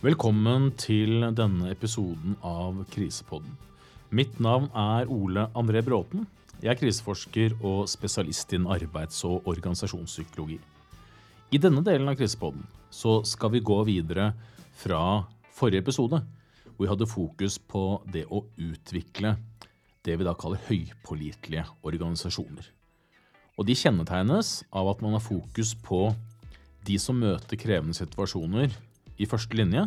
Velkommen til denne episoden av Krisepodden. Mitt navn er Ole André Bråten. Jeg er kriseforsker og spesialist innen arbeids- og organisasjonspsykologi. I denne delen av Krisepodden så skal vi gå videre fra forrige episode, hvor vi hadde fokus på det å utvikle det vi da kaller høypålitelige organisasjoner. Og de kjennetegnes av at man har fokus på de som møter krevende situasjoner i første linje,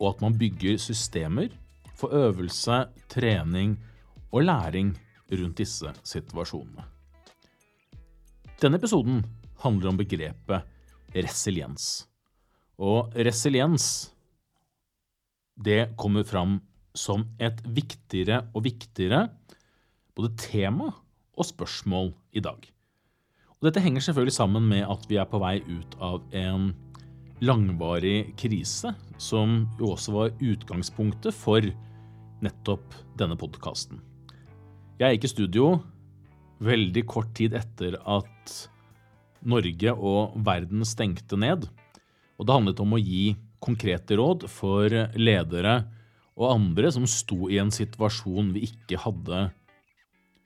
og at man bygger systemer for øvelse, trening og læring rundt disse situasjonene. Denne episoden handler om begrepet resiliens. Og resiliens det kommer fram som et viktigere og viktigere både tema og spørsmål i dag. Og dette henger selvfølgelig sammen med at vi er på vei ut av en langvarig krise, som jo også var utgangspunktet for nettopp denne podkasten. Jeg gikk i studio veldig kort tid etter at Norge og verden stengte ned. Og det handlet om å gi konkrete råd for ledere og andre som sto i en situasjon vi ikke hadde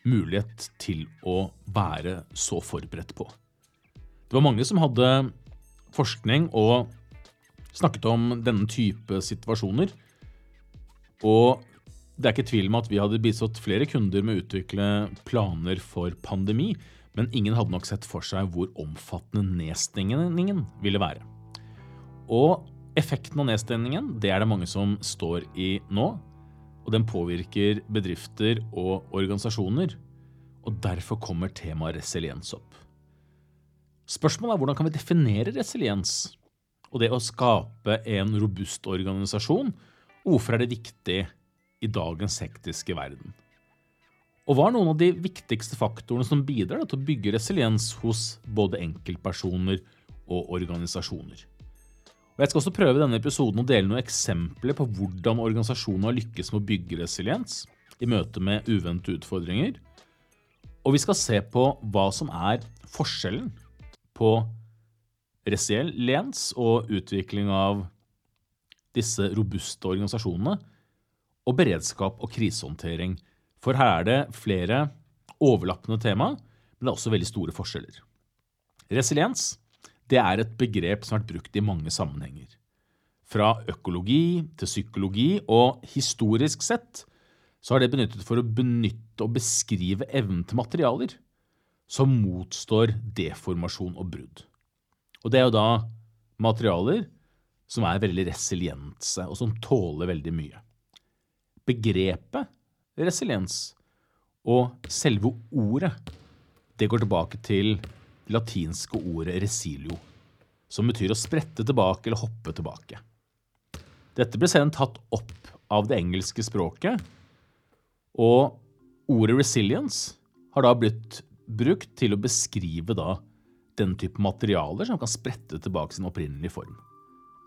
mulighet til å være så forberedt på. Det var mange som hadde forskning og snakket om denne type situasjoner. Og det er ikke tvil om at vi hadde bistått flere kunder med å utvikle planer for pandemi, men ingen hadde nok sett for seg hvor omfattende nedstengningen ville være. Og effekten av nedstengningen det er det mange som står i nå, og den påvirker bedrifter og organisasjoner. Og derfor kommer temaet resiliens opp. Spørsmålet er hvordan kan vi definere resiliens? Og det å skape en robust organisasjon, og hvorfor er det viktig i dagens hektiske verden? Og hva er noen av de viktigste faktorene som bidrar til å bygge resiliens hos både enkeltpersoner og organisasjoner? Og Jeg skal også prøve denne episoden å dele noen eksempler på hvordan organisasjonen har lykkes med å bygge resiliens i møte med uventede utfordringer. Og vi skal se på hva som er forskjellen på resiliens og utvikling av disse robuste organisasjonene og beredskap og krisehåndtering. For her er det flere overlappende tema, men det er også veldig store forskjeller. Resiliens det er et begrep som har vært brukt i mange sammenhenger. Fra økologi til psykologi, og historisk sett så har det benyttet for å benytte og beskrive evnen til materialer som motstår deformasjon og brudd. Og det er jo da materialer som er veldig resiliense, og som tåler veldig mye. Begrepet resiliens og selve ordet det går tilbake til det latinske ordet resilio, som betyr å sprette tilbake eller hoppe tilbake. Dette ble senere tatt opp av det engelske språket, og ordet resilience har da blitt brukt til å beskrive da den type materialer som kan sprette tilbake sin opprinnelige form,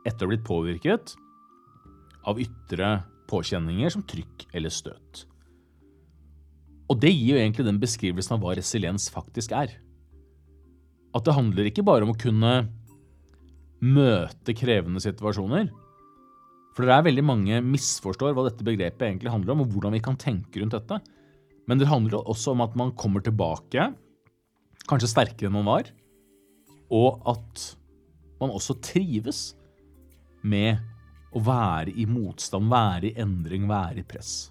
etter å ha blitt påvirket av ytre påkjenninger som trykk eller støt. Og det gir jo egentlig den beskrivelsen av hva resiliens faktisk er. At det handler ikke bare om å kunne møte krevende situasjoner. For det er veldig mange misforstår hva dette begrepet egentlig handler om, og hvordan vi kan tenke rundt dette. Men det handler også om at man kommer tilbake, kanskje sterkere enn man var, og at man også trives med å være i motstand, være i endring, være i press.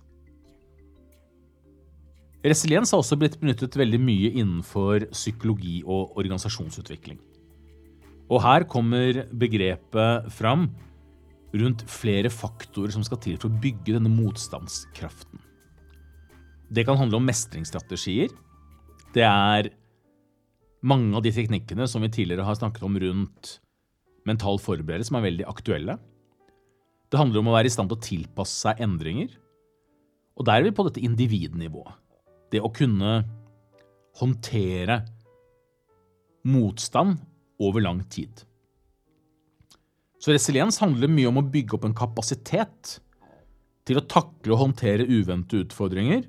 Resiliens har også blitt benyttet veldig mye innenfor psykologi og organisasjonsutvikling. Og her kommer begrepet fram rundt flere faktorer som skal til for å bygge denne motstandskraften. Det kan handle om mestringsstrategier. Det er mange av de teknikkene som vi tidligere har snakket om rundt mental forberedelse, som er veldig aktuelle. Det handler om å være i stand til å tilpasse seg endringer. Og der er vi på dette individnivået det å kunne håndtere motstand over lang tid. Så resiliens handler mye om å bygge opp en kapasitet til å takle og håndtere uventede utfordringer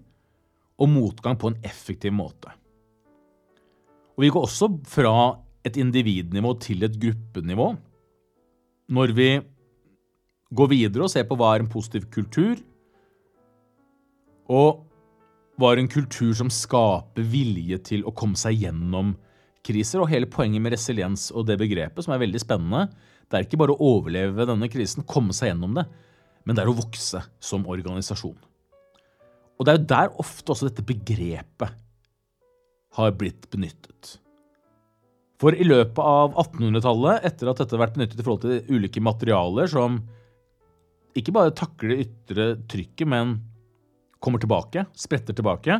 og motgang på en effektiv måte. Og Vi går også fra et individnivå til et gruppenivå når vi går videre og ser på hva er en positiv kultur, og hva er en kultur som skaper vilje til å komme seg gjennom kriser. Og hele poenget med resiliens og det begrepet, som er veldig spennende, det er ikke bare å overleve denne krisen, komme seg gjennom det, men det er å vokse som organisasjon. Og det er jo der ofte også dette begrepet har blitt benyttet. For i løpet av 1800-tallet, etter at dette har vært benyttet i forhold til ulike materialer som ikke bare takler det ytre trykket, men kommer tilbake, spretter tilbake,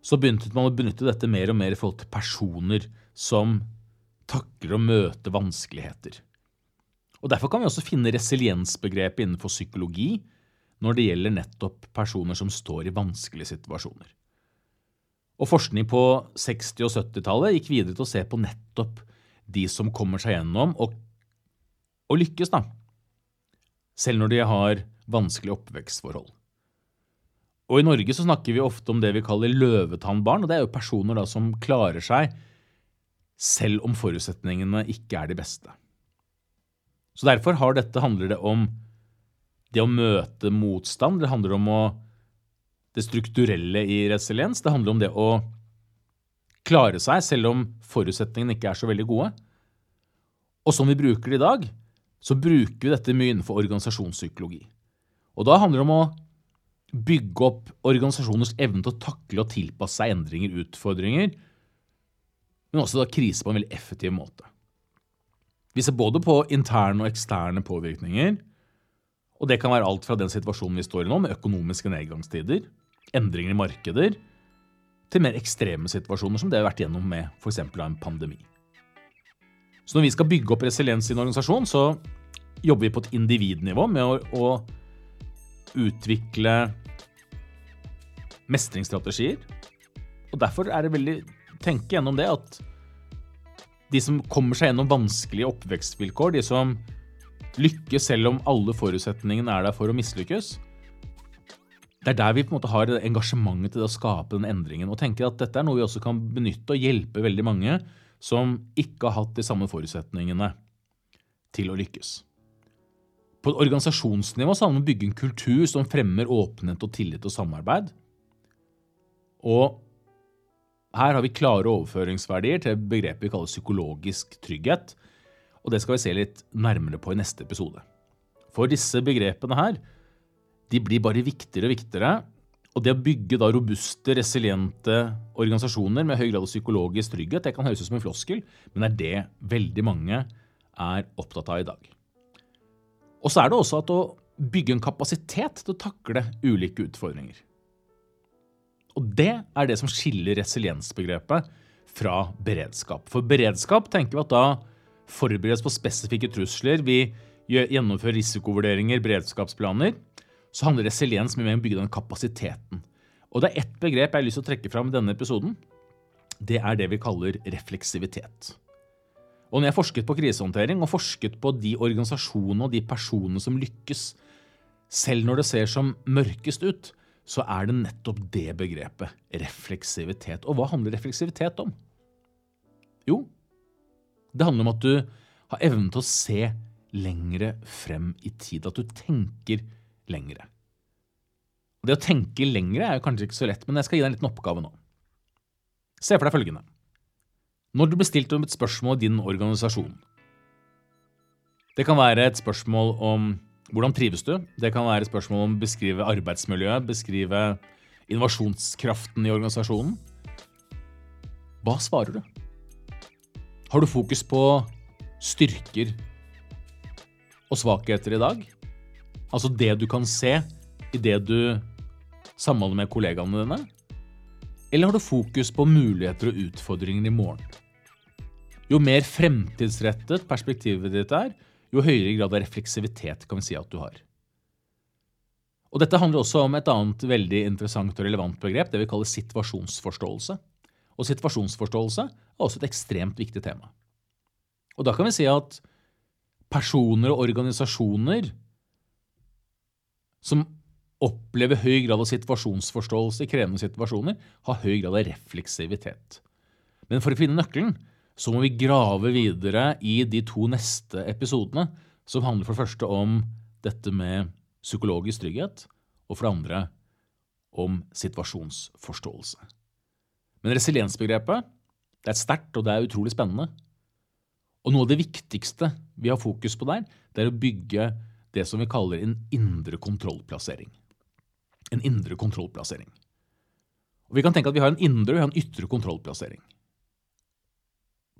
så begynte man å benytte dette mer og mer i forhold til personer som takler å møte vanskeligheter. Og Derfor kan vi også finne resiliensbegrepet innenfor psykologi når det gjelder nettopp personer som står i vanskelige situasjoner. Og Forskning på 60- og 70-tallet gikk videre til å se på nettopp de som kommer seg gjennom og, og lykkes, da. Selv når de har vanskelige oppvekstforhold. Og I Norge så snakker vi ofte om det vi kaller løvetannbarn. og Det er jo personer da som klarer seg selv om forutsetningene ikke er de beste. Så Derfor har dette, handler det om det å møte motstand. Det handler om å, det strukturelle i resiliens. Det handler om det å klare seg selv om forutsetningene ikke er så veldig gode. Og som vi bruker det i dag, så bruker vi dette mye innenfor organisasjonspsykologi. Og da handler det om å bygge opp organisasjoners evne til å takle og tilpasse seg endringer, utfordringer, men også da krise på en veldig effektiv måte. Vi ser både på interne og eksterne påvirkninger. Og Det kan være alt fra den situasjonen vi står i nå, med økonomiske nedgangstider, endringer i markeder, til mer ekstreme situasjoner som det vi har vært gjennom med f.eks. en pandemi. Så når vi skal bygge opp resiliens i en organisasjon, så jobber vi på et individnivå med å, å utvikle mestringsstrategier. Og Derfor er det veldig tenke gjennom det at de som kommer seg gjennom vanskelige oppvekstvilkår, de som lykkes selv om alle forutsetningene er der for å mislykkes, det er der vi på en måte har engasjementet til å skape den endringen. Og tenker at dette er noe vi også kan benytte og hjelpe veldig mange som ikke har hatt de samme forutsetningene til å lykkes. På et organisasjonsnivå så handler det om å bygge en kultur som fremmer åpenhet og tillit og samarbeid. Og her har vi klare overføringsverdier til begrepet vi kaller psykologisk trygghet. Og det skal vi se litt nærmere på i neste episode. For disse begrepene her de blir bare viktigere og viktigere. Og det å bygge da robuste, resiliente organisasjoner med høy grad av psykologisk trygghet, det kan høres ut som en floskel, men det er det veldig mange er opptatt av i dag. Og så er det også at å bygge en kapasitet til å takle ulike utfordringer. Og det er det som skiller resiliensbegrepet fra beredskap. For beredskap tenker vi at da forberedes på spesifikke trusler. Vi gjennomfører risikovurderinger, beredskapsplaner. Så handler resiliens mye mer om å bygge den kapasiteten. Og det er ett begrep jeg har lyst til å trekke fram i denne episoden. Det er det vi kaller refleksivitet. Og når jeg forsket på krisehåndtering og forsket på de organisasjonene og de personene som lykkes, selv når det ser som mørkest ut, så er det nettopp det begrepet, refleksivitet. Og hva handler refleksivitet om? Jo, det handler om at du har evnen til å se lengre frem i tid. At du tenker lengre. Det å tenke lengre er kanskje ikke så lett, men jeg skal gi deg en liten oppgave nå. Se for deg følgende. Når du blir stilt om et spørsmål i din organisasjon Det kan være et spørsmål om hvordan trives du? Det kan være et spørsmål om å beskrive arbeidsmiljøet, beskrive innovasjonskraften i organisasjonen. Hva svarer du? Har du fokus på styrker og svakheter i dag? Altså det du kan se i det du samhandler med kollegaene dine? Eller har du fokus på muligheter og utfordringer i morgen? Jo mer fremtidsrettet perspektivet ditt er, jo høyere grad av refleksivitet kan vi si at du har. Og Dette handler også om et annet veldig interessant og relevant begrep, det vi kaller situasjonsforståelse. Og situasjonsforståelse er også et ekstremt viktig tema. Og Da kan vi si at personer og organisasjoner som opplever høy grad av situasjonsforståelse i krevende situasjoner, har høy grad av refleksivitet. Men for å finne nøkkelen så må vi grave videre i de to neste episodene, som handler for det første om dette med psykologisk trygghet, og for det andre om situasjonsforståelse. Men resiliensbegrepet det er sterkt, og det er utrolig spennende. Og noe av det viktigste vi har fokus på der, det er å bygge det som vi kaller en indre kontrollplassering. En indre kontrollplassering. Og Vi kan tenke at vi har en indre og en ytre kontrollplassering.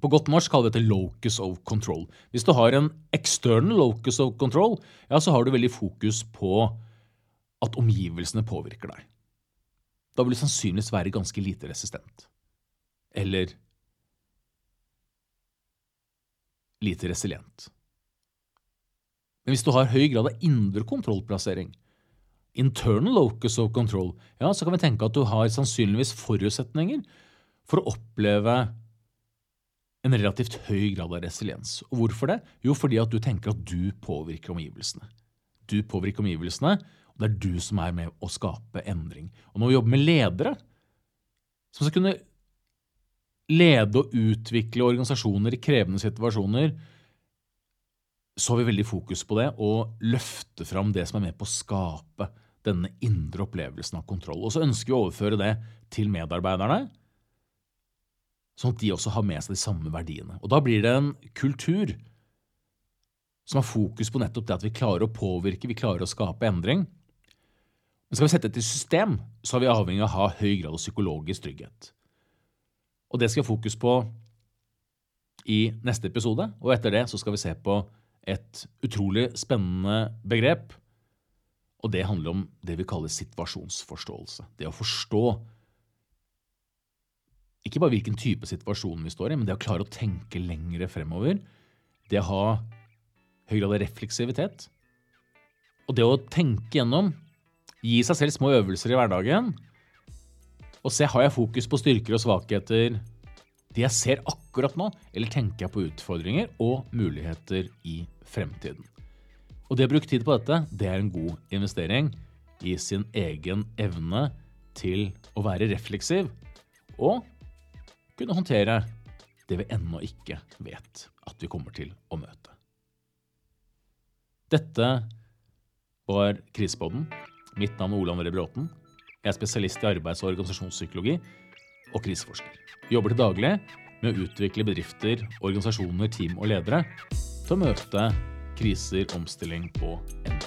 På godt norsk kaller vi dette locus of control. Hvis du har en external locus of control, ja, så har du veldig fokus på at omgivelsene påvirker deg. Da vil du sannsynligvis være ganske lite resistent. Eller lite resilient. Men hvis du har høy grad av indre kontrollplassering, internal locus of control, ja, så kan vi tenke at du har sannsynligvis forutsetninger for å oppleve en relativt høy grad av resiliens. Og hvorfor det? Jo, fordi at du tenker at du påvirker omgivelsene. Du påvirker omgivelsene, det er du som er med å skape endring. Og når vi jobber med ledere, som skal kunne lede og utvikle organisasjoner i krevende situasjoner, så har vi veldig fokus på det og løfte fram det som er med på å skape denne indre opplevelsen av kontroll. Og så ønsker vi å overføre det til medarbeiderne sånn at de også har med seg de samme verdiene. Og Da blir det en kultur som har fokus på nettopp det at vi klarer å påvirke, vi klarer å skape endring. Men skal vi sette dette i system, så er vi avhengig av å ha høy grad av psykologisk trygghet. Og det skal jeg fokus på i neste episode, og etter det så skal vi se på et utrolig spennende begrep. Og det handler om det vi kaller situasjonsforståelse. Det å forstå ikke bare hvilken type situasjon vi står i, men det å klare å tenke lengre fremover. Det å ha høy grad av refleksivitet. Og det å tenke gjennom, gi seg selv små øvelser i hverdagen, og se har jeg fokus på styrker og svakheter, de jeg ser akkurat nå, eller tenker jeg på utfordringer og muligheter i fremtiden. Og det å bruke tid på dette, det er en god investering i sin egen evne til å være refleksiv og kunne håndtere det vi ennå ikke vet at vi kommer til å møte. Dette var Krisepodden. Mitt navn er Ole André Bråten. Jeg er spesialist i arbeids- og organisasjonspsykologi og kriseforsker. Jobber til daglig med å utvikle bedrifter, organisasjoner, team og ledere til å møte kriser, omstilling og endring.